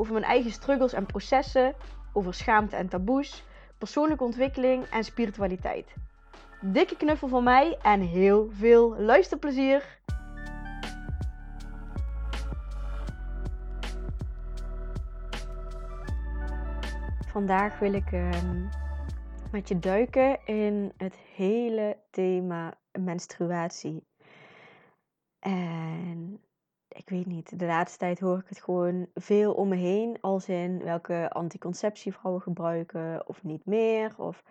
over mijn eigen struggles en processen, over schaamte en taboes, persoonlijke ontwikkeling en spiritualiteit. Dikke knuffel van mij en heel veel luisterplezier! Vandaag wil ik ehm, met je duiken in het hele thema menstruatie. En ik weet niet, de laatste tijd hoor ik het gewoon veel om me heen. Als in welke anticonceptie vrouwen gebruiken of niet meer. Of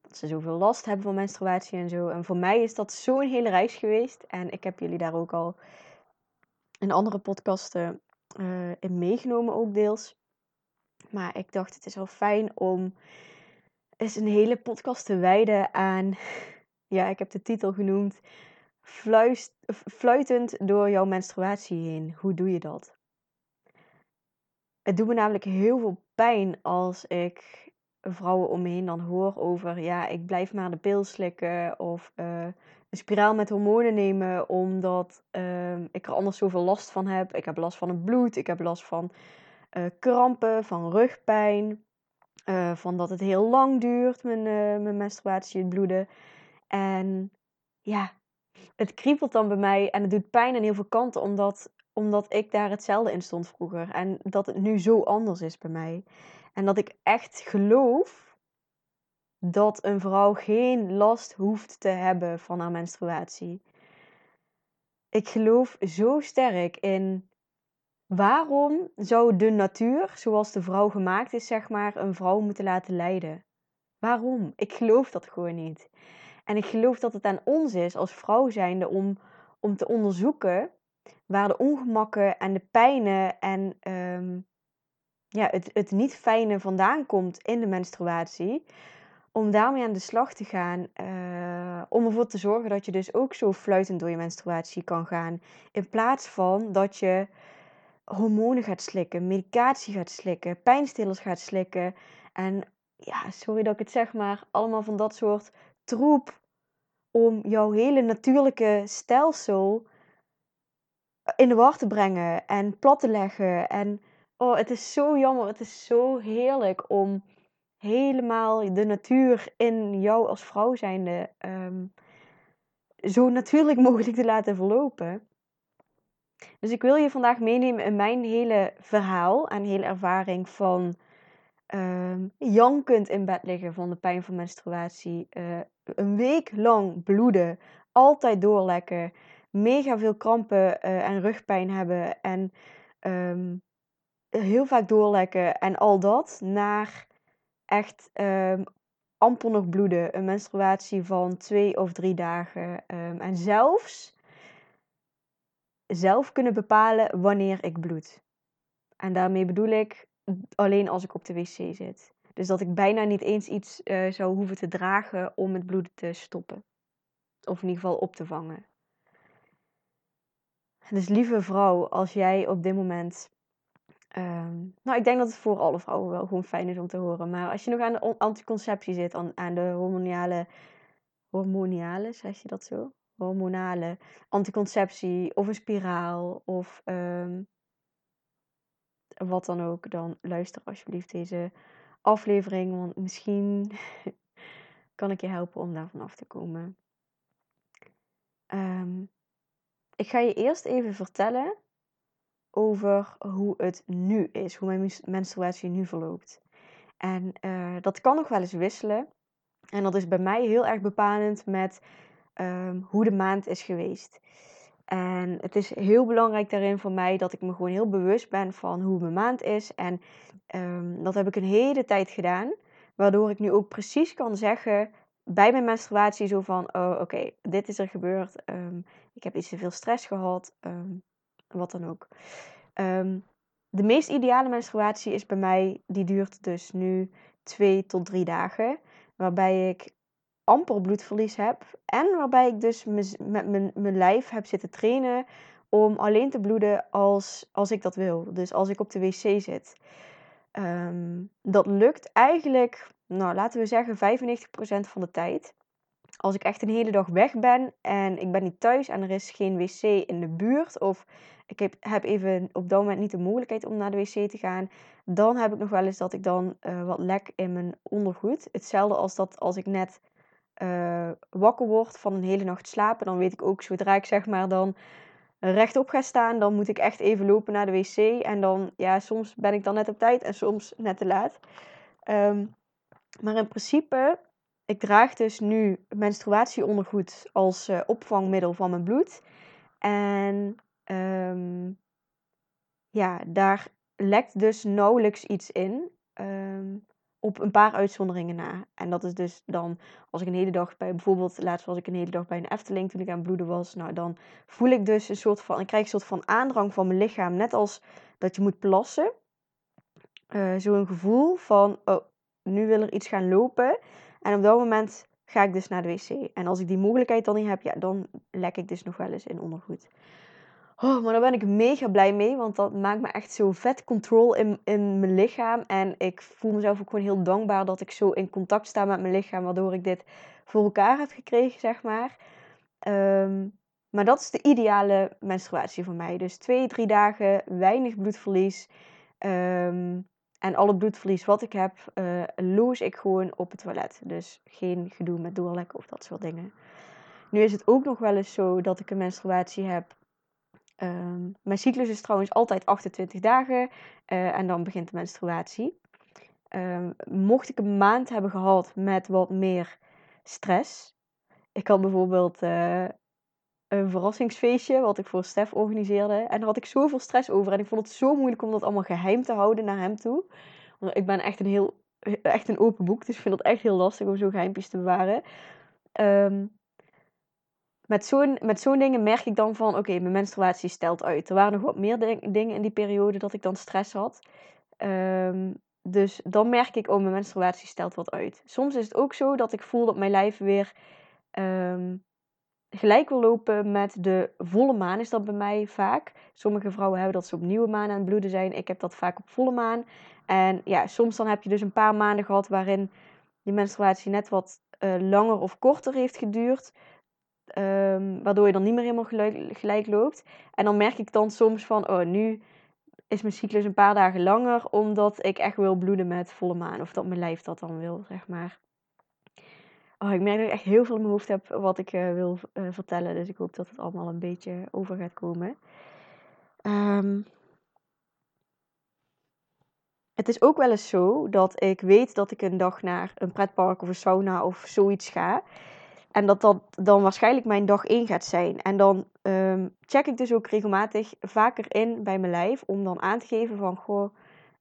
dat ze zoveel last hebben van menstruatie en zo. En voor mij is dat zo'n hele reis geweest. En ik heb jullie daar ook al in andere podcasten uh, in meegenomen, ook deels. Maar ik dacht, het is wel fijn om eens een hele podcast te wijden aan. Ja, ik heb de titel genoemd fluist, fluitend door jouw menstruatie heen. Hoe doe je dat? Het doet me namelijk heel veel pijn als ik vrouwen om me heen dan hoor over, ja, ik blijf maar de pil slikken of uh, een spiraal met hormonen nemen omdat uh, ik er anders zoveel last van heb. Ik heb last van het bloed, ik heb last van uh, krampen, van rugpijn, uh, van dat het heel lang duurt, mijn, mijn menstruatie, het bloeden. En ja, het kriebelt dan bij mij en het doet pijn aan heel veel kanten, omdat, omdat ik daar hetzelfde in stond vroeger. En dat het nu zo anders is bij mij. En dat ik echt geloof dat een vrouw geen last hoeft te hebben van haar menstruatie. Ik geloof zo sterk in waarom zou de natuur, zoals de vrouw gemaakt is, zeg maar, een vrouw moeten laten lijden? Waarom? Ik geloof dat gewoon niet. En ik geloof dat het aan ons is als vrouw zijnde om, om te onderzoeken waar de ongemakken en de pijnen en um, ja, het, het niet fijne vandaan komt in de menstruatie. Om daarmee aan de slag te gaan. Uh, om ervoor te zorgen dat je dus ook zo fluitend door je menstruatie kan gaan. In plaats van dat je hormonen gaat slikken, medicatie gaat slikken, pijnstillers gaat slikken. En ja, sorry dat ik het zeg, maar allemaal van dat soort troep om jouw hele natuurlijke stelsel in de war te brengen en plat te leggen. En oh, het is zo jammer, het is zo heerlijk om helemaal de natuur in jou als vrouw zijnde um, zo natuurlijk mogelijk te laten verlopen. Dus ik wil je vandaag meenemen in mijn hele verhaal en hele ervaring van um, jankend in bed liggen van de pijn van menstruatie, uh, een week lang bloeden, altijd doorlekken, mega veel krampen uh, en rugpijn hebben en um, heel vaak doorlekken en al dat naar echt um, amper nog bloeden, een menstruatie van twee of drie dagen en zelfs zelf kunnen bepalen wanneer ik bloed. En daarmee bedoel ik alleen als ik op de wc zit. Dus dat ik bijna niet eens iets uh, zou hoeven te dragen om het bloed te stoppen. Of in ieder geval op te vangen. Dus lieve vrouw, als jij op dit moment. Um, nou, ik denk dat het voor alle vrouwen wel gewoon fijn is om te horen. Maar als je nog aan de anticonceptie zit, aan, de hormonale. Hormonale, zeg je dat zo? Hormonale anticonceptie of een spiraal of um, wat dan ook, dan luister alsjeblieft deze aflevering. Want misschien kan ik je helpen om daar vanaf te komen. Um, ik ga je eerst even vertellen over hoe het nu is, hoe mijn menstruatie nu verloopt. En uh, dat kan nog wel eens wisselen. En dat is bij mij heel erg bepalend met um, hoe de maand is geweest. En het is heel belangrijk daarin voor mij dat ik me gewoon heel bewust ben van hoe mijn maand is. En um, dat heb ik een hele tijd gedaan. Waardoor ik nu ook precies kan zeggen bij mijn menstruatie zo van... Oh, oké, dit is er gebeurd. Um, ik heb iets te veel stress gehad. Um, wat dan ook. de meest ideale menstruatie is bij mij, die duurt dus nu twee tot drie dagen. Waarbij ik amper bloedverlies heb. En waarbij ik dus met mijn, mijn lijf heb zitten trainen om alleen te bloeden als, als ik dat wil. Dus als ik op de wc zit. Ehm, dat lukt eigenlijk, nou laten we zeggen, 95% van de tijd. Als ik echt een hele dag weg ben en ik ben niet thuis en er is geen wc in de buurt. Of ik heb, heb even op dat moment niet de mogelijkheid om naar de wc te gaan. Dan heb ik nog wel eens dat ik dan uh, wat lek in mijn ondergoed. Hetzelfde als dat als ik net uh, wakker word van een hele nacht slapen. Dan weet ik ook zodra ik zeg maar dan rechtop ga staan, dan moet ik echt even lopen naar de wc. En dan, ja, soms ben ik dan net op tijd en soms net te laat. Um, maar in principe, ik draag dus nu menstruatieondergoed als uh, opvangmiddel van mijn bloed. En um, ja, daar lekt dus nauwelijks iets in. Um, op een paar uitzonderingen na. En dat is dus dan, als ik een hele dag bij, bijvoorbeeld laatst was ik een hele dag bij een Efteling toen ik aan bloeden was. Nou, dan voel ik dus een soort van, ik krijg een soort van aandrang van mijn lichaam. Net als dat je moet plassen. Uh, Zo'n gevoel van, oh, nu wil er iets gaan lopen. En op dat moment ga ik dus naar de wc. En als ik die mogelijkheid dan niet heb, ja, dan lek ik dus nog wel eens in ondergoed. Oh, maar daar ben ik mega blij mee, want dat maakt me echt zo vet control in, in mijn lichaam. En ik voel mezelf ook gewoon heel dankbaar dat ik zo in contact sta met mijn lichaam, waardoor ik dit voor elkaar heb gekregen, zeg maar. Ehm, maar dat is de ideale menstruatie voor mij. Dus twee, drie dagen, weinig bloedverlies. Um, en alle bloedverlies wat ik heb, uh, loos ik gewoon op het toilet. Dus geen gedoe met doorlekken of dat soort dingen. Nu is het ook nog wel eens zo dat ik een menstruatie heb Um, mijn cyclus is trouwens altijd 28 dagen uh, en dan begint de menstruatie. Um, mocht ik een maand hebben gehad met wat meer stress. Ik had bijvoorbeeld uh, een verrassingsfeestje wat ik voor Stef organiseerde. En daar had ik zoveel stress over. En ik vond het zo moeilijk om dat allemaal geheim te houden naar hem toe. Want ik ben echt een heel echt een open boek. Dus ik vind het echt heel lastig om zo geheimpjes te bewaren. Um, met zo'n, met zo'n dingen merk ik dan van, oké, mijn menstruatie stelt uit. Er waren nog wat meer dingen in die periode dat ik dan stress had. Um, dus dan merk ik, oh, mijn menstruatie stelt wat uit. Soms is het ook zo dat ik voel dat mijn lijf weer um, gelijk wil lopen met de volle maan, is dat bij mij vaak. Sommige vrouwen hebben dat ze op nieuwe maan aan het bloeden zijn. Ik heb dat vaak op volle maan. En ja, soms dan heb je dus een paar maanden gehad waarin je menstruatie net wat uh, langer of korter heeft geduurd. Um, waardoor je dan niet meer helemaal gelijk, loopt. En dan merk ik dan soms van, oh, nu is mijn cyclus een paar dagen langer, omdat ik echt wil bloeden met volle maan. Of dat mijn lijf dat dan wil, zeg maar. Oh, ik merk dat ik echt heel veel in mijn hoofd heb wat ik uh, wil uh, vertellen. Dus ik hoop dat het allemaal een beetje over gaat komen. Um, het is ook wel eens zo dat ik weet dat ik een dag naar een pretpark of een sauna of zoiets ga. En dat dat dan waarschijnlijk mijn dag 1 gaat zijn. En dan um, check ik dus ook regelmatig vaker in bij mijn lijf. Om dan aan te geven van, goh,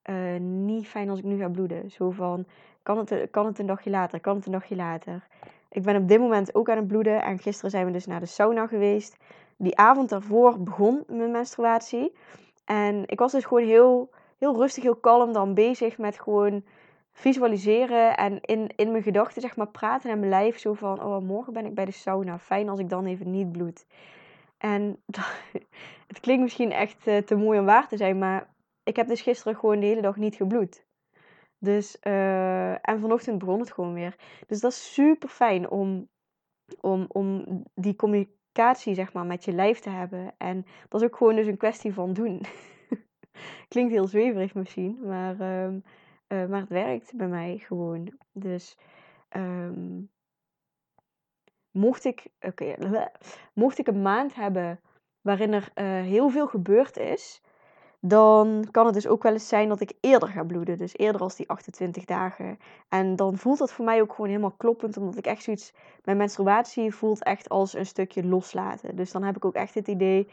uh, niet fijn als ik nu ga bloeden. Zo van, kan het, kan het een dagje later? Kan het een dagje later? Ik ben op dit moment ook aan het bloeden. En gisteren zijn we dus naar de sauna geweest. Die avond daarvoor begon mijn menstruatie. En ik was dus gewoon heel, heel rustig, heel kalm dan bezig met gewoon visualiseren en in, in mijn gedachten zeg maar praten en mijn lijf zo van, oh morgen ben ik bij de sauna, fijn als ik dan even niet bloed. En het klinkt misschien echt uh, te mooi om waar te zijn, maar ik heb dus gisteren gewoon de hele dag niet gebloed. Dus, uh, en vanochtend begon het gewoon weer. Dus dat is super fijn om, om, om die communicatie zeg maar met je lijf te hebben. En dat is ook gewoon dus een kwestie van doen. Klinkt heel zweverig misschien, maar... Uh, uh, maar het werkt bij mij gewoon. Dus um, mocht, ik, okay, mocht ik een maand hebben waarin er uh, heel veel gebeurd is, dan kan het dus ook wel eens zijn dat ik eerder ga bloeden. Dus eerder als die 28 dagen. En dan voelt dat voor mij ook gewoon helemaal kloppend. Omdat ik echt zoiets. Mijn menstruatie voelt echt als een stukje loslaten. Dus dan heb ik ook echt het idee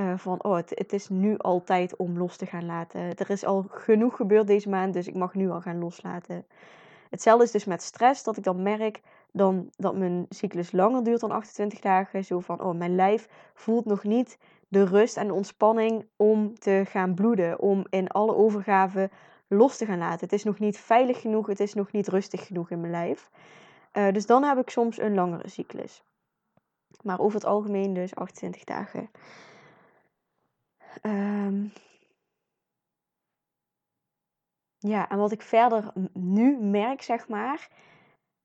uh, van, oh, het, het, is nu al tijd om los te gaan laten. Er is al genoeg gebeurd deze maand, dus ik mag nu al gaan loslaten. Hetzelfde is dus met stress, dat ik dan merk dan, dat mijn cyclus langer duurt dan 28 dagen. Zo van, oh, mijn lijf voelt nog niet de rust en de ontspanning om te gaan bloeden. Om in alle overgave los te gaan laten. Het is nog niet veilig genoeg, het is nog niet rustig genoeg in mijn lijf. Uh, dus dan heb ik soms een langere cyclus. Maar over het algemeen dus 28 dagen. Um, ja, en wat ik verder nu merk, zeg maar,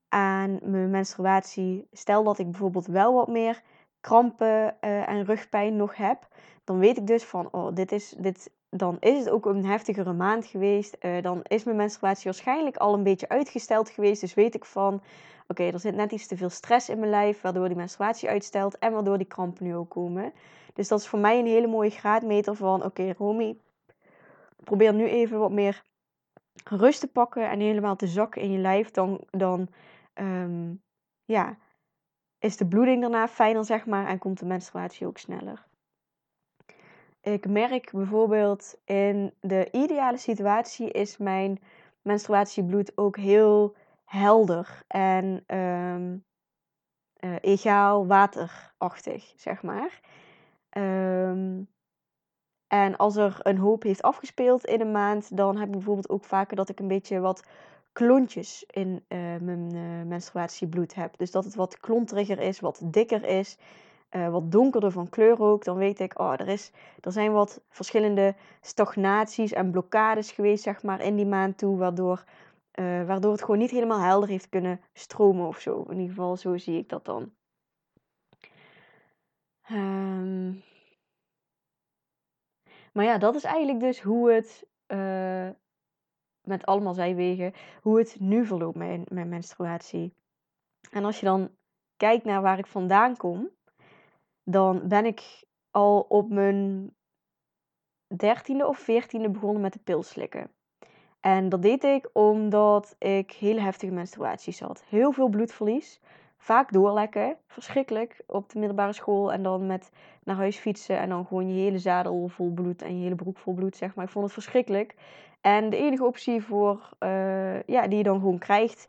aan mijn menstruatie. Stel dat ik bijvoorbeeld wel wat meer krampen uh, en rugpijn nog heb. Dan weet ik dus van, oh, dit is, dit, dan is het ook een heftigere maand geweest. Uh, dan is mijn menstruatie waarschijnlijk al een beetje uitgesteld geweest. Dus weet ik van, oké, er zit net iets te veel stress in mijn lijf, waardoor die menstruatie uitstelt en waardoor die krampen nu ook komen. Dus dat is voor mij een hele mooie graadmeter van, oké, okay, Romy, probeer nu even wat meer rust te pakken en helemaal te zakken in je lijf. Dan, dan um, ja, is de bloeding daarna fijner, zeg maar, en komt de menstruatie ook sneller. Ik merk bijvoorbeeld in de ideale situatie is mijn menstruatiebloed ook heel helder en um, uh, egaal waterachtig, zeg maar. Um, en als er een hoop heeft afgespeeld in een maand, dan heb ik bijvoorbeeld ook vaker dat ik een beetje wat klontjes in uh, mijn uh, menstruatiebloed heb. Dus dat het wat klonteriger is, wat dikker is, wat donkerder van kleur ook. Dan weet ik, oh, er, is, er zijn wat verschillende stagnaties en blokkades geweest, zeg maar, in die maand toe, waardoor, waardoor het gewoon niet helemaal helder heeft kunnen stromen of zo. In ieder geval, zo zie ik dat dan. Um, maar ja, dat is eigenlijk dus hoe het, uh, met allemaal zijwegen, hoe het nu verloopt, mijn, mijn menstruatie. En als je dan kijkt naar waar ik vandaan kom, dan ben ik al op mijn dertiende of veertiende begonnen met de pil slikken. En dat deed ik omdat ik hele heftige menstruaties had. Heel veel bloedverlies. Vaak doorlekken. Verschrikkelijk op de middelbare school. En dan met naar huis fietsen. En dan gewoon je hele zadel vol bloed. En je hele broek vol bloed, zeg maar. Ik vond het verschrikkelijk. En de enige optie voor, uh, ja, die je dan gewoon krijgt.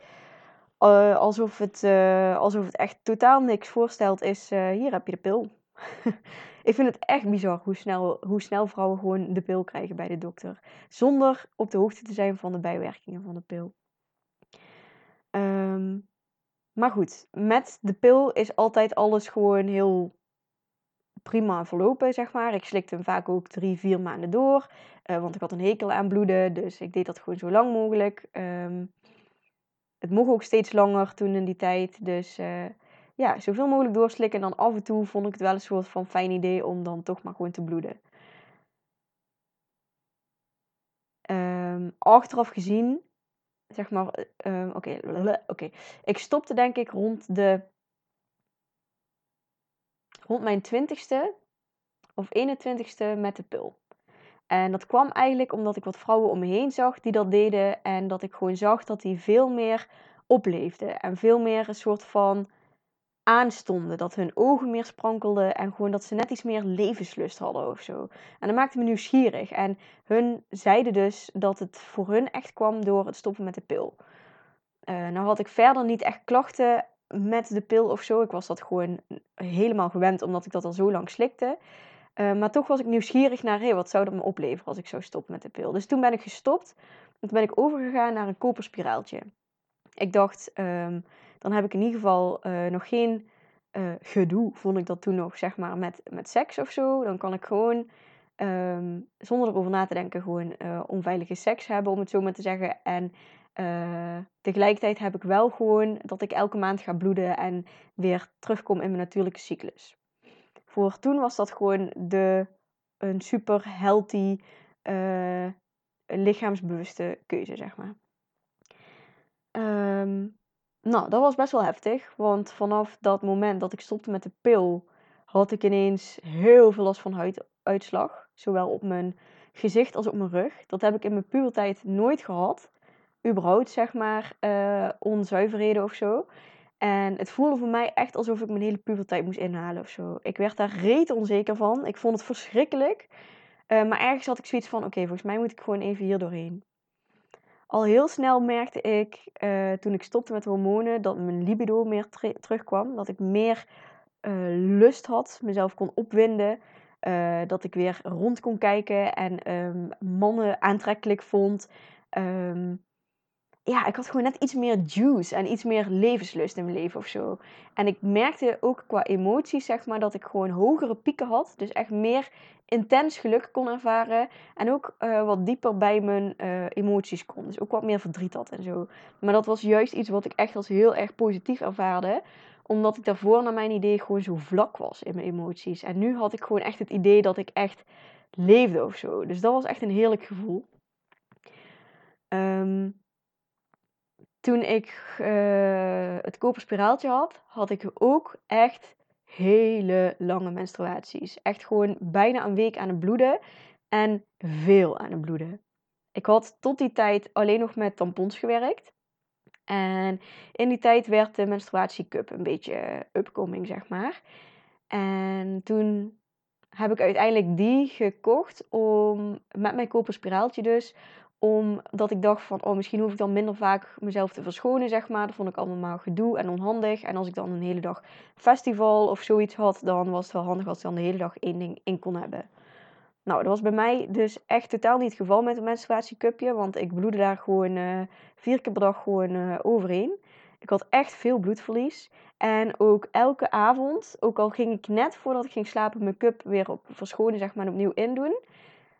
Uh, alsof, het, uh, alsof het echt totaal niks voorstelt, is: hier heb je de pil. ik vind het echt bizar hoe snel, hoe snel vrouwen gewoon de pil krijgen bij de dokter. Zonder op de hoogte te zijn van de bijwerkingen van de pil. Um, maar goed, met de pil is altijd alles gewoon heel prima verlopen, zeg maar. Ik slikte hem vaak ook drie, vier maanden door. Uh, want ik had een hekel aan bloeden, dus ik deed dat gewoon zo lang mogelijk. Um, het mocht ook steeds langer toen in die tijd. Dus uh, ja, zoveel mogelijk doorslikken. En dan af en toe vond ik het wel een soort van fijn idee om dan toch maar gewoon te bloeden. Um, achteraf gezien zeg maar, uh, oké. Ik stopte denk ik rond de, rond mijn twintigste of 21ste met de pil. En dat kwam eigenlijk omdat ik wat vrouwen om me heen zag die dat deden. En dat ik gewoon zag dat die veel meer opleefden. En veel meer een soort van aanstonden. Dat hun ogen meer sprankelden en gewoon dat ze net iets meer levenslust hadden of zo. En dat maakte me nieuwsgierig. En hun zeiden dus dat het voor hun echt kwam door het stoppen met de pil. Uh, nou had ik verder niet echt klachten met de pil of zo. Ik was dat gewoon helemaal gewend omdat ik dat al zo lang slikte. Uh, maar toch was ik nieuwsgierig naar, hey, wat zou dat me opleveren als ik zou stoppen met de pil. Dus toen ben ik gestopt. En toen ben ik overgegaan naar een koperspiraaltje. Ik dacht, um, dan heb ik in ieder geval uh, nog geen uh, gedoe, vond ik dat toen nog, zeg maar, met, met seks of zo. Dan kan ik gewoon, um, zonder erover na te denken, gewoon uh, onveilige seks hebben, om het zo maar te zeggen. En tegelijkertijd heb ik wel gewoon dat ik elke maand ga bloeden en weer terugkom in mijn natuurlijke cyclus. Voor toen was dat gewoon de, een super healthy, lichaamsbewuste keuze, zeg maar. Um, nou, dat was best wel heftig, want vanaf dat moment dat ik stopte met de pil, had ik ineens heel veel last van huiduitslag. Zowel op mijn gezicht als op mijn rug. Dat heb ik in mijn puberteit nooit gehad. Überhaupt, zeg maar, uh, onzuiverheden of zo. En het voelde voor mij echt alsof ik mijn hele puberteit moest inhalen of zo. Ik werd daar reet onzeker van. Ik vond het verschrikkelijk. Uh, maar ergens had ik zoiets van: oké, volgens mij moet ik gewoon even hier doorheen. Al heel snel merkte ik, uh, toen ik stopte met hormonen, dat mijn libido meer terugkwam. Dat ik meer uh, lust had, mezelf kon opwinden. eh, dat ik weer rond kon kijken en ehm, mannen aantrekkelijk vond. Ehm, ja, ik had gewoon net iets meer juice en iets meer levenslust in mijn leven of zo. En ik merkte ook qua emoties, zeg maar, dat ik gewoon hogere pieken had. Dus echt meer intens geluk kon ervaren. En ook uh, wat dieper bij mijn uh, emoties kon. Dus ook wat meer verdriet had en zo. Maar dat was juist iets wat ik echt als heel erg positief ervaarde. Omdat ik daarvoor, naar mijn idee, gewoon zo vlak was in mijn emoties. En nu had ik gewoon echt het idee dat ik echt leefde of zo. Dus dat was echt een heerlijk gevoel. Um, toen ik uh, het koperspiraaltje had, had ik ook echt hele lange menstruaties. Echt gewoon bijna een week aan het bloeden en veel aan het bloeden. Ik had tot die tijd alleen nog met tampons gewerkt. En in die tijd werd de menstruatiecup een beetje upcoming, zeg maar. En toen heb ik uiteindelijk die gekocht om met mijn koperspiraaltje dus omdat ik dacht van, oh, misschien hoef ik dan minder vaak mezelf te verschonen, zeg maar. Dat vond ik allemaal gedoe en onhandig. En als ik dan een hele dag festival of zoiets had, dan was het wel handig als ik dan de hele dag één ding in kon hebben. Nou, dat was bij mij dus echt totaal niet het geval met een menstruatiecupje. Want ik bloedde daar gewoon uh, vier keer per dag gewoon uh, overheen. Ik had echt veel bloedverlies. En ook elke avond, ook al ging ik net voordat ik ging slapen mijn cup weer op verschonen, zeg maar, opnieuw indoen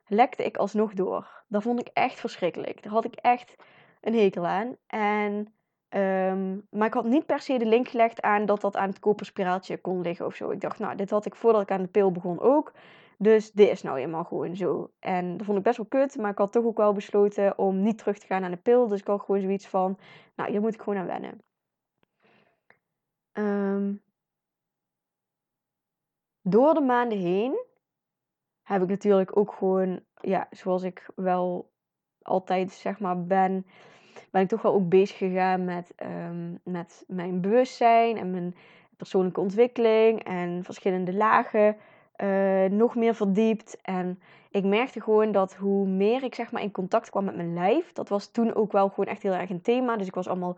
lekte ik alsnog door. Dat vond ik echt verschrikkelijk. Daar had ik echt een hekel aan. En, um, maar ik had niet per se de link gelegd aan dat dat aan het koperspiraaltje kon liggen of zo. Ik dacht, nou, dit had ik voordat ik aan de pil begon ook. Dus dit is nou eenmaal gewoon zo. En dat vond ik best wel kut, maar ik had toch ook wel besloten om niet terug te gaan aan de pil. Dus ik had gewoon zoiets van, nou, hier moet ik gewoon aan wennen. Um, door de maanden heen heb ik natuurlijk ook gewoon, ja, zoals ik wel altijd zeg maar ben, ben ik toch wel ook bezig gegaan met, um, met mijn bewustzijn en mijn persoonlijke ontwikkeling en verschillende lagen uh, nog meer verdiept. En ik merkte gewoon dat hoe meer ik zeg maar in contact kwam met mijn lijf, dat was toen ook wel gewoon echt heel erg een thema. Dus ik was allemaal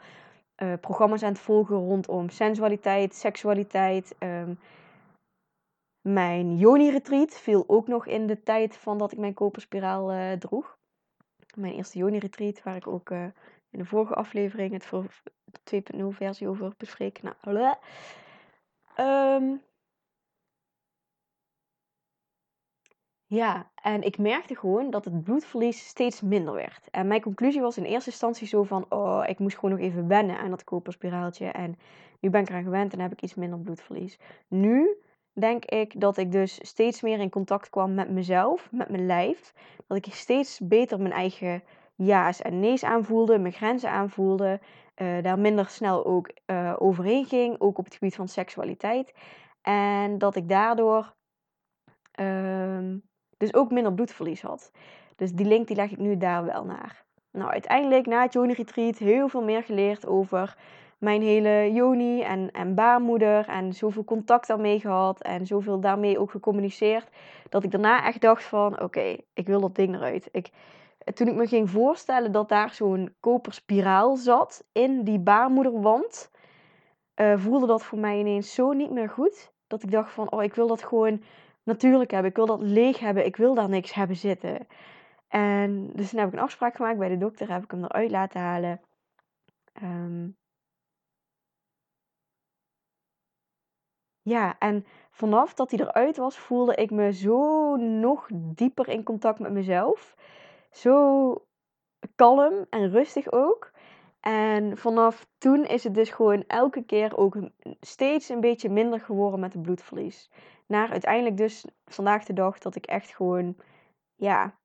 uh, programma's aan het volgen rondom sensualiteit, seksualiteit. Um, mijn Yoni-retreat viel ook nog in de tijd van dat ik mijn koperspiraal uh, droeg. Mijn eerste Yoni-retreat, waar ik ook uh, in de vorige aflevering het voor 2.0 versie over bespreek. Nou, um, ja, en ik merkte gewoon dat het bloedverlies steeds minder werd. En mijn conclusie was in eerste instantie zo van, oh, ik moest gewoon nog even wennen aan dat koperspiraaltje. En nu ben ik eraan gewend en heb ik iets minder bloedverlies. Nu denk ik dat ik dus steeds meer in contact kwam met mezelf, met mijn lijf. Dat ik steeds beter mijn eigen ja's en nee's aanvoelde, mijn grenzen aanvoelde. Uh, daar minder snel ook uh, overheen ging, ook op het gebied van seksualiteit. En dat ik daardoor uh, dus ook minder bloedverlies had. Dus die link die leg ik nu daar wel naar. Nou, uiteindelijk na het Joni Retreat heel veel meer geleerd over mijn hele Joni en, en baarmoeder en zoveel contact daarmee gehad en zoveel daarmee ook gecommuniceerd, dat ik daarna echt dacht van oké, ik wil dat ding eruit. Ik, toen ik me ging voorstellen dat daar zo'n koperspiraal zat in die baarmoederwand, uh, voelde dat voor mij ineens zo niet meer goed. Dat ik dacht van, oh, ik wil dat gewoon natuurlijk hebben. Ik wil dat leeg hebben. Ik wil daar niks hebben zitten. En dus toen heb ik een afspraak gemaakt bij de dokter. Heb ik hem eruit laten halen. Um, Ja, en vanaf dat hij eruit was, voelde ik me zo nog dieper in contact met mezelf. Zo kalm en rustig ook. En vanaf toen is het dus gewoon elke keer ook steeds een beetje minder geworden met het bloedverlies. Naar uiteindelijk dus vandaag de dag dat ik echt gewoon, ja,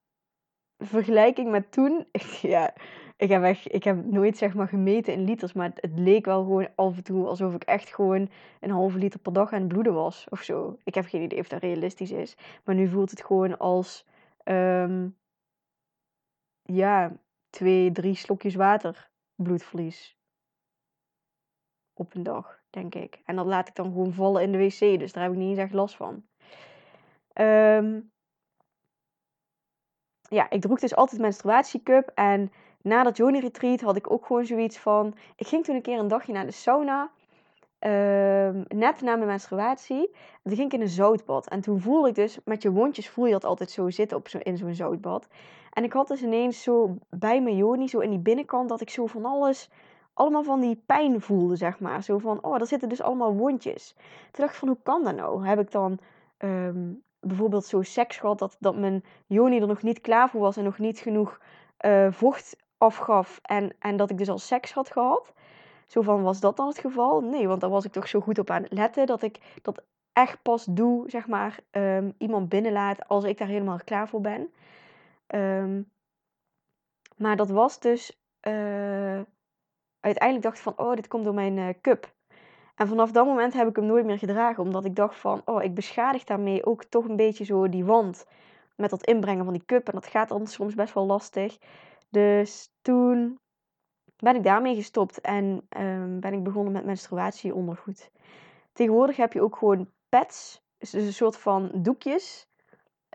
vergelijking met toen, ja, ik heb, echt, ik heb nooit zeg maar gemeten in liters, maar het, leek wel gewoon af en toe alsof ik echt gewoon een halve liter per dag aan het bloeden was of zo. Ik heb geen idee of dat realistisch is. Maar nu voelt het gewoon als, um, ja, twee, drie slokjes water bloedverlies. Op een dag, denk ik. En dat laat ik dan gewoon vallen in de wc, dus daar heb ik niet eens echt last van. Um, ja, ik droeg dus altijd menstruatiecup en na dat Joni Retreat had ik ook gewoon zoiets van. Ik ging toen een keer een dagje naar de sauna. ehm, net na mijn menstruatie. En toen ging ik in een zoutbad. En toen voelde ik dus, met je wondjes voel je dat altijd zo zitten op zo, in zo'n zoutbad. En ik had dus ineens zo bij mijn joni, zo in die binnenkant, dat ik zo van alles, allemaal van die pijn voelde, zeg maar. Zo van, oh, er zitten dus allemaal wondjes. Toen dacht ik van, hoe kan dat nou? Heb ik dan ehm, bijvoorbeeld zo seks gehad dat, dat mijn joni er nog niet klaar voor was en nog niet genoeg uh, vocht afgaf en, en dat ik dus al seks had gehad. Zo van, was dat dan het geval? Nee, want daar was ik toch zo goed op aan het letten dat ik dat echt pas doe, zeg maar, um, iemand binnenlaat als ik daar helemaal klaar voor ben. Um, maar dat was dus, uh, uiteindelijk dacht ik van, oh, dit komt door mijn uh, cup. En vanaf dat moment heb ik hem nooit meer gedragen, omdat ik dacht van, oh, ik beschadig daarmee ook toch een beetje zo die wand met dat inbrengen van die cup. En dat gaat dan soms best wel lastig. Dus toen ben ik daarmee gestopt en um, ben ik begonnen met menstruatieondergoed. Tegenwoordig heb je ook gewoon pads, dus een soort van doekjes.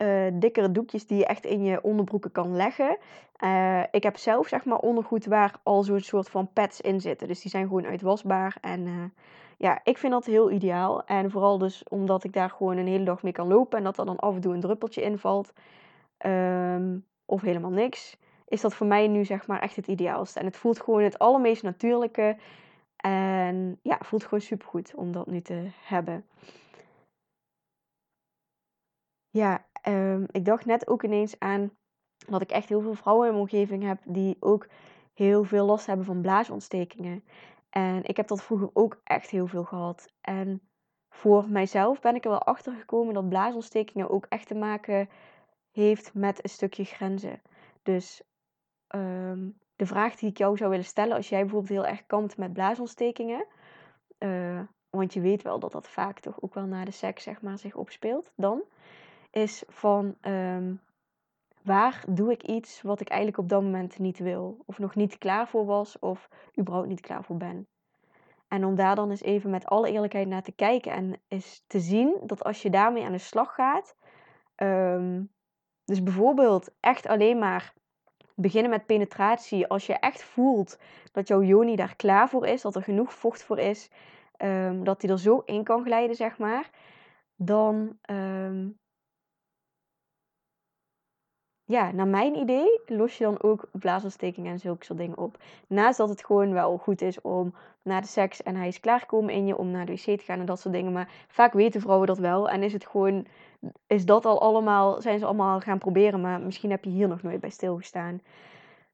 Uh, dikkere doekjes die je echt in je onderbroeken kan leggen. Uh, ik heb zelf zeg maar ondergoed waar al zo'n soort van pads in zitten. Dus die zijn gewoon uitwasbaar. En uh, ja, ik vind dat heel ideaal. En vooral dus omdat ik daar gewoon een hele dag mee kan lopen. En dat er dan af en toe een druppeltje invalt. Um, of helemaal niks is dat voor mij nu zeg maar echt het ideaalste. En het voelt gewoon het allermeest natuurlijke. En ja, voelt gewoon supergoed om dat nu te hebben. Ja, um, ik dacht net ook ineens aan dat ik echt heel veel vrouwen in mijn omgeving heb die ook heel veel last hebben van blaasontstekingen. En ik heb dat vroeger ook echt heel veel gehad. En voor mijzelf ben ik er wel achter gekomen dat blaasontstekingen ook echt te maken heeft met een stukje grenzen. Dus Ehm, de vraag die ik jou zou willen stellen als jij bijvoorbeeld heel erg kampt met blaasontstekingen. Uh, want je weet wel dat dat vaak toch ook wel na de seks zeg maar, zich opspeelt. Dan is van ehm, waar doe ik iets wat ik eigenlijk op dat moment niet wil. Of nog niet klaar voor was of überhaupt niet klaar voor ben. En om daar dan eens even met alle eerlijkheid naar te kijken en eens te zien dat als je daarmee aan de slag gaat. Um, dus bijvoorbeeld echt alleen maar beginnen met penetratie. Als je echt voelt dat jouw joni daar klaar voor is, dat er genoeg vocht voor is, um, dat die er zo in kan glijden, zeg maar. Dan, ja, naar mijn idee los je dan ook blaasontstekingen en zulke soort dingen op. Naast dat het gewoon wel goed is om na de seks en hij is klaargekomen in je om naar de wc te gaan en dat soort dingen. Maar vaak weten vrouwen dat wel en is het gewoon is dat al allemaal, zijn ze allemaal gaan proberen, maar misschien heb je hier nog nooit bij stilgestaan.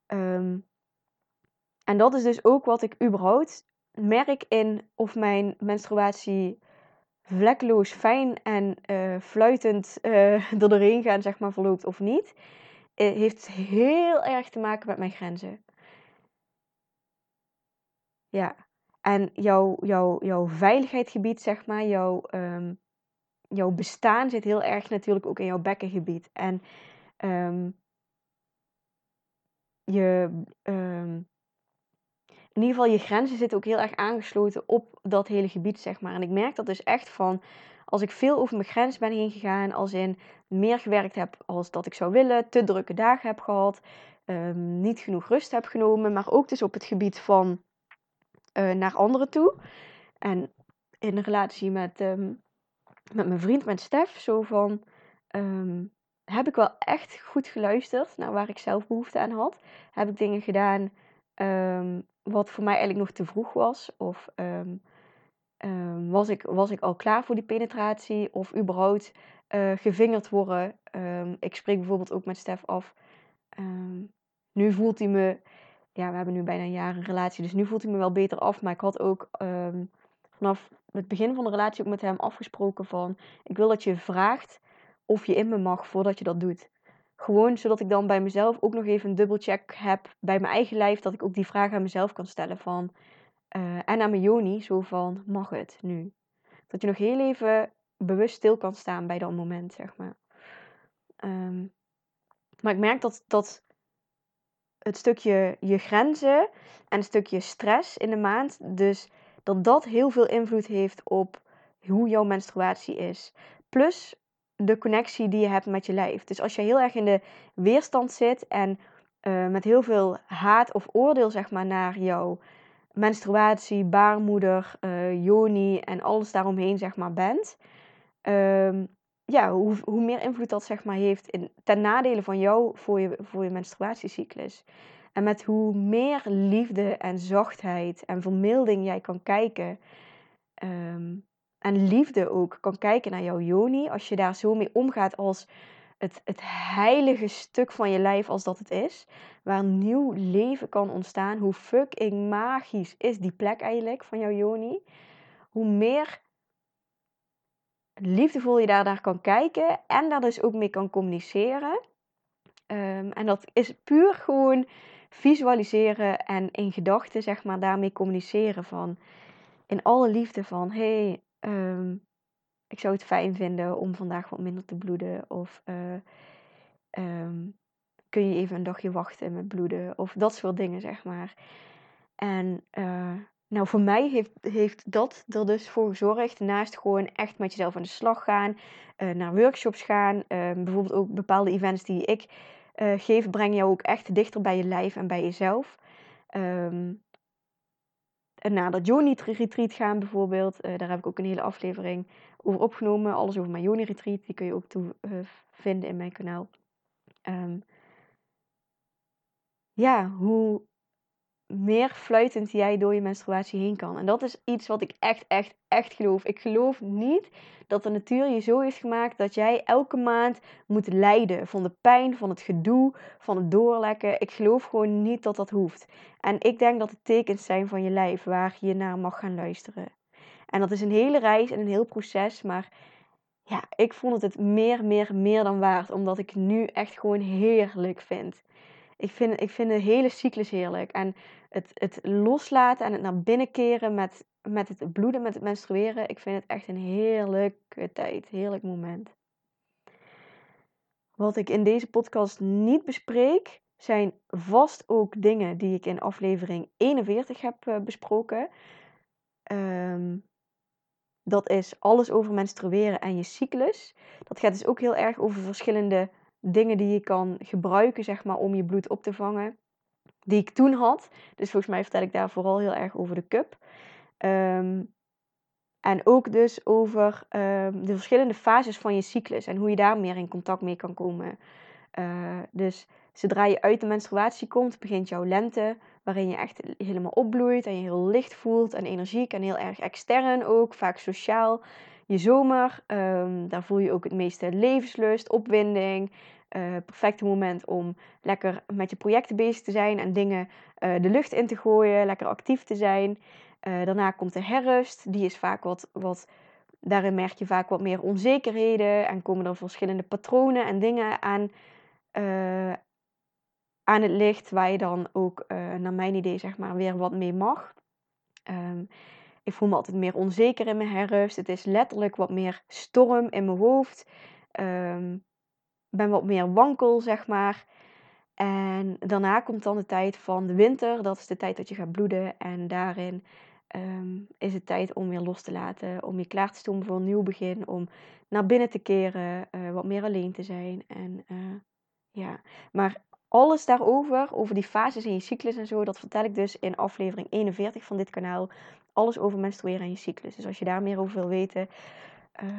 Um, en dat is dus ook wat ik überhaupt merk in of mijn menstruatie vlekloos, fijn en uh, fluitend uh, doorheen gaan, zeg maar, verloopt of niet. Het heeft heel erg te maken met mijn grenzen. Ja, en jouw, jouw, jouw veiligheidsgebied, zeg maar, jouw um, jouw bestaan zit heel erg natuurlijk ook in jouw bekkengebied. En um, je, um, in ieder geval je grenzen zitten ook heel erg aangesloten op dat hele gebied, zeg maar. En ik merk dat dus echt van, als ik veel over mijn grens ben heen gegaan, als in meer gewerkt heb als dat ik zou willen, te drukke dagen heb gehad, um, niet genoeg rust heb genomen, maar ook dus op het gebied van uh, naar anderen toe. En in een relatie met, um, met mijn vriend, met Stef, zo van, um, heb ik wel echt goed geluisterd naar waar ik zelf behoefte aan had. Heb ik dingen gedaan wat voor mij eigenlijk nog te vroeg was? Of um, was, ik, was ik al klaar voor die penetratie? Of überhaupt uh, gevingerd worden? ik spreek bijvoorbeeld ook met Stef af. nu voelt hij me, ja, we hebben nu bijna een jaar een relatie, dus nu voelt hij me wel beter af. Maar ik had ook vanaf het begin van de relatie ook met hem afgesproken van... Ik wil dat je vraagt of je in me mag voordat je dat doet. Gewoon zodat ik dan bij mezelf ook nog even een dubbelcheck heb bij mijn eigen lijf. Dat ik ook die vraag aan mezelf kan stellen van... Uh, en aan mijn joni, zo van, mag het nu? Dat je nog heel even bewust stil kan staan bij dat moment, zeg maar. Um, maar ik merk dat, dat het stukje je grenzen en een stukje stress in de maand... Dus dat dat heel veel invloed heeft op hoe jouw menstruatie is. Plus de connectie die je hebt met je lijf. Dus als je heel erg in de weerstand zit en uh, met heel veel haat of oordeel zeg maar, naar jouw menstruatie, baarmoeder, uh, yoni en alles daaromheen zeg maar bent, um, ja, hoe, hoe meer invloed dat zeg maar heeft in, ten nadele van jou voor je, voor je menstruatiecyclus. En met hoe meer liefde en zachtheid en vermilding jij kan kijken. Ehm, en liefde ook kan kijken naar jouw yoni. Als je daar zo mee omgaat als het, het heilige stuk van je lijf als dat het is. Waar nieuw leven kan ontstaan. Hoe fucking magisch is die plek eigenlijk van jouw yoni. Hoe meer liefdevol je daar naar kan kijken. En daar dus ook mee kan communiceren. Ehm, en dat is puur gewoon visualiseren en in gedachten zeg maar daarmee communiceren van in alle liefde van hey ehm, ik zou het fijn vinden om vandaag wat minder te bloeden of uh, um, kun je even een dagje wachten met bloeden of dat soort dingen zeg maar en uh, nou voor mij heeft, heeft dat er dus voor gezorgd naast gewoon echt met jezelf aan de slag gaan uh, naar workshops gaan uh, bijvoorbeeld ook bepaalde events die ik geven breng jou ook echt dichter bij je lijf en bij jezelf. En naar dat Joni Retreat gaan bijvoorbeeld, uh, daar heb ik ook een hele aflevering over opgenomen. Alles over mijn Joni Retreat, die kun je ook toe, uh, vinden in mijn kanaal. Um, ja, hoe meer fluitend jij door je menstruatie heen kan. En dat is iets wat ik echt, echt, echt geloof. Ik geloof niet dat de natuur je zo heeft gemaakt dat jij elke maand moet lijden van de pijn, van het gedoe, van het doorlekken. Ik geloof gewoon niet dat dat hoeft. En ik denk dat het tekens zijn van je lijf waar je naar mag gaan luisteren. En dat is een hele reis en een heel proces, maar ja, ik vond het het meer, meer, meer dan waard, omdat ik nu echt gewoon heerlijk vind. Ik vind, ik vind de hele cyclus heerlijk. En het, het loslaten en het naar binnen keren met, met het bloeden, met het menstrueren. Ik vind het echt een heerlijke tijd, heerlijk moment. Wat ik in deze podcast niet bespreek, zijn vast ook dingen die ik in aflevering 41 heb uh, besproken. Um, dat is alles over menstrueren en je cyclus. Dat gaat dus ook heel erg over verschillende dingen die je kan gebruiken, zeg maar, om je bloed op te vangen. Die ik toen had. Dus volgens mij vertel ik daar vooral heel erg over de cup. Um, en ook dus over um, de verschillende fases van je cyclus en hoe je daar meer in contact mee kan komen. Uh, dus zodra je uit de menstruatie komt, begint jouw lente, waarin je echt helemaal opbloeit en je heel licht voelt en energiek en heel erg extern ook, vaak sociaal. Je zomer, um, daar voel je ook het meeste levenslust, opwinding. Uh, perfecte moment om lekker met je projecten bezig te zijn en dingen uh, de lucht in te gooien, lekker actief te zijn. Uh, daarna komt de herfst, die is vaak wat, wat, daarin merk je vaak wat meer onzekerheden en komen er verschillende patronen en dingen aan, aan het licht, waar je dan ook, naar mijn idee, zeg maar, weer wat mee mag. Um, ik voel me altijd meer onzeker in mijn herfst. Het is letterlijk wat meer storm in mijn hoofd. Um, ben wat meer wankel, zeg maar. En daarna komt dan de tijd van de winter. Dat is de tijd dat je gaat bloeden. En daarin um, is het tijd om weer los te laten. Om je klaar te stomen voor een nieuw begin. Om naar binnen te keren. Uh, wat meer alleen te zijn. En uh, ja, maar alles daarover, over die fases in je cyclus en zo, dat vertel ik dus in aflevering 41 van dit kanaal. Alles over menstrueren en je cyclus. Dus als je daar meer over wil weten, uh,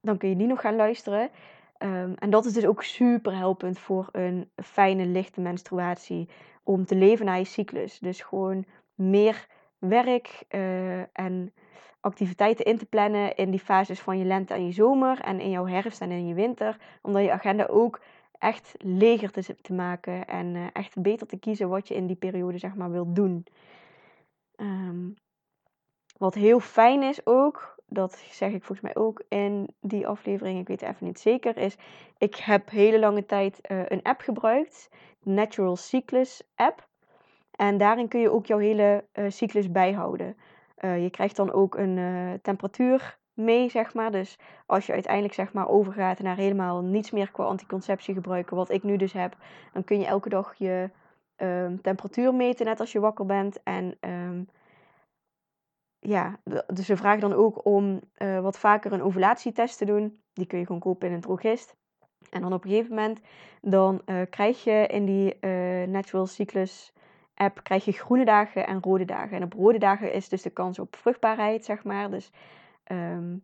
dan kun je die nog gaan luisteren. Um, en dat is dus ook super helpend voor een fijne, lichte menstruatie. Om te leven naar je cyclus. Dus gewoon meer werk uh, en activiteiten in te plannen in die fases van je lente en je zomer. En in jouw herfst en in je winter. Om dan je agenda ook echt leger te, te maken. En uh, echt beter te kiezen wat je in die periode zeg maar wilt doen. Um, wat heel fijn is ook, dat zeg ik volgens mij ook in die aflevering, ik weet even niet zeker, is ik heb hele lange tijd uh, een app gebruikt, Natural Cyclus app. En daarin kun je ook jouw hele uh, cyclus bijhouden. Uh, je krijgt dan ook een temperatuur mee, zeg maar. Dus als je uiteindelijk zeg maar overgaat naar helemaal niets meer qua anticonceptie gebruiken, wat ik nu dus heb, dan kun je elke dag je um, temperatuur meten, net als je wakker bent. En um, ja, dus ze vragen dan ook om uh, wat vaker een ovulatietest te doen. Die kun je gewoon kopen in een drogist. En dan op een gegeven moment dan uh, krijg je in die uh, natural cyclus app krijg je groene dagen en rode dagen. En op rode dagen is dus de kans op vruchtbaarheid, zeg maar. Dus, ehm,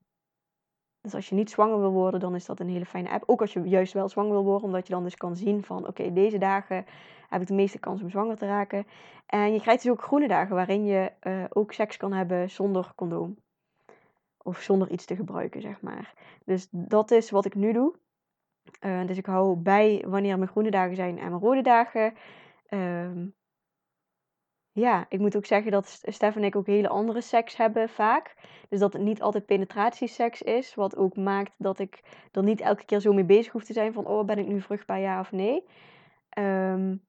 dus als je niet zwanger wil worden, dan is dat een hele fijne app. Ook als je juist wel zwanger wil worden, omdat je dan dus kan zien van... oké, deze dagen heb ik de meeste kans om zwanger te raken. En je krijgt dus ook groene dagen waarin je uh, ook seks kan hebben zonder condoom. Of zonder iets te gebruiken, zeg maar. Dus dat is wat ik nu doe. Uh, dus ik hou bij wanneer mijn groene dagen zijn en mijn rode dagen. Uh, ja, ik moet ook zeggen dat Stef en ik ook hele andere seks hebben vaak. Dus dat het niet altijd penetratieseks is. Wat ook maakt dat ik er niet elke keer zo mee bezig hoef te zijn van... oh, ben ik nu vruchtbaar ja of nee? Um,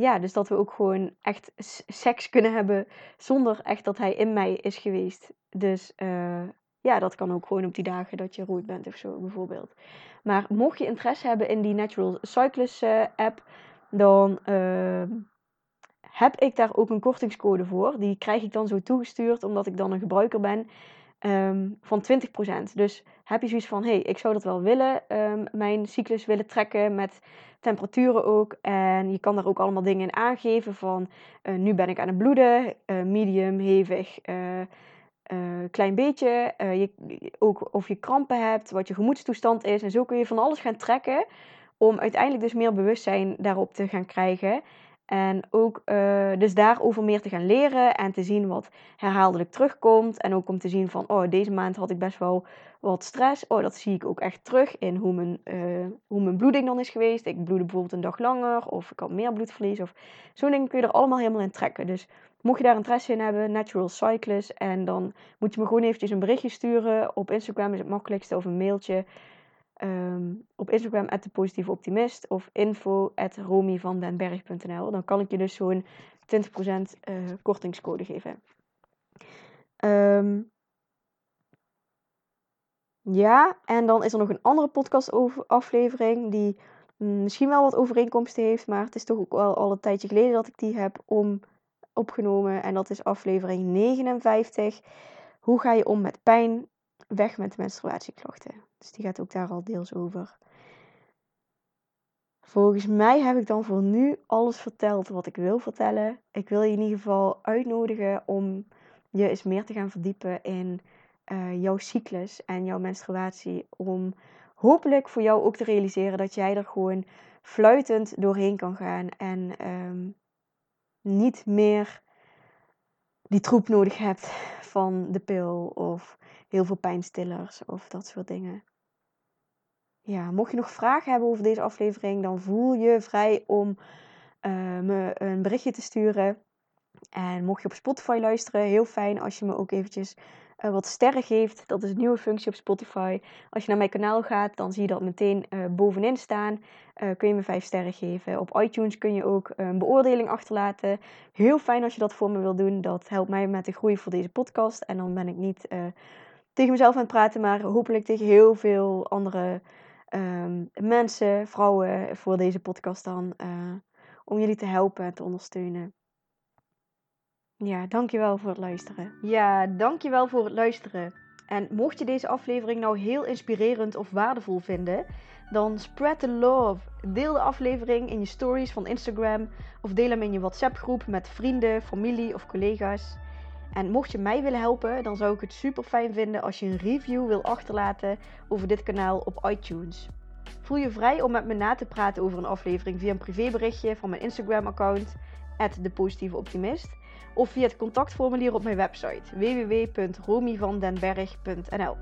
ja, dus dat we ook gewoon echt seks kunnen hebben zonder echt dat hij in mij is geweest. Dus uh, ja, dat kan ook gewoon op die dagen dat je rood bent of zo bijvoorbeeld. Maar mocht je interesse hebben in die Natural Cyclist uh, app, dan uh, heb ik daar ook een kortingscode voor. Die krijg ik dan zo toegestuurd omdat ik dan een gebruiker ben um, van 20%. Dus heb je zoiets van, hé, hey, ik zou dat wel willen, um, mijn cyclus willen trekken met temperaturen ook. En je kan daar ook allemaal dingen in aangeven van, uh, nu ben ik aan het bloeden, uh, medium, hevig, uh, klein beetje. je, ook of je krampen hebt, wat je gemoedstoestand is. En zo kun je van alles gaan trekken om uiteindelijk dus meer bewustzijn daarop te gaan krijgen. En ook uh, dus daarover meer te gaan leren en te zien wat herhaaldelijk terugkomt. En ook om te zien van, oh, deze maand had ik best wel wat stress. Oh, dat zie ik ook echt terug in hoe mijn, uh, hoe mijn bloeding dan is geweest. Ik bloedde bijvoorbeeld een dag langer of ik had meer bloedverlies. Of zo'n dingen kun je er allemaal helemaal in trekken. Dus mocht je daar interesse in hebben, Natural Cyclist. En dan moet je me gewoon eventjes een berichtje sturen. Op Instagram is het makkelijkste of een mailtje. Um, op Instagram at de optimist of info at romivandenberg.nl. Dan kan ik je dus zo'n 20% uh, eh, kortingscode geven. Um, ja, en dan is er nog een andere podcast aflevering die misschien wel wat overeenkomsten heeft, maar het is toch ook wel al een tijdje geleden dat ik die heb om, opgenomen. En dat is aflevering 59. Hoe ga je om met pijn? Weg met menstruatieklachten. Dus die gaat ook daar al deels over. Volgens mij heb ik dan voor nu alles verteld wat ik wil vertellen. Ik wil je in ieder geval uitnodigen om je eens meer te gaan verdiepen in uh, jouw cyclus en jouw menstruatie. Om hopelijk voor jou ook te realiseren dat jij er gewoon fluitend doorheen kan gaan. En um, niet meer die troep nodig hebt van de pil of heel veel pijnstillers of dat soort dingen. Ja, mocht je nog vragen hebben over deze aflevering, dan voel je vrij om uh, me een berichtje te sturen. En mocht je op Spotify luisteren, heel fijn als je me ook eventjes uh, wat sterren geeft. Dat is een nieuwe functie op Spotify. Als je naar mijn kanaal gaat, dan zie je dat meteen uh, bovenin staan. Kun je me 5 sterren geven. Op iTunes kun je ook een beoordeling achterlaten. Heel fijn als je dat voor me wil doen. Dat helpt mij met de groei voor deze podcast. En dan ben ik niet tegen mezelf aan het praten, maar hopelijk tegen heel veel andere um, mensen, vrouwen voor deze podcast dan. Uh, om jullie te helpen en te ondersteunen. Ja, dankjewel voor het luisteren. Ja, dankjewel voor het luisteren. En mocht je deze aflevering nou heel inspirerend of waardevol vinden, dan spread the love. Deel de aflevering in je stories van Instagram of deel hem in je WhatsApp groep met vrienden, familie of collega's. En mocht je mij willen helpen, dan zou ik het super fijn vinden als je een review wil achterlaten over dit kanaal op iTunes. Voel je vrij om met me na te praten over een aflevering via een privéberichtje van mijn Instagram-account, @depositieveoptimist, of via het contactformulier op mijn website www.romyvandenberg.nl.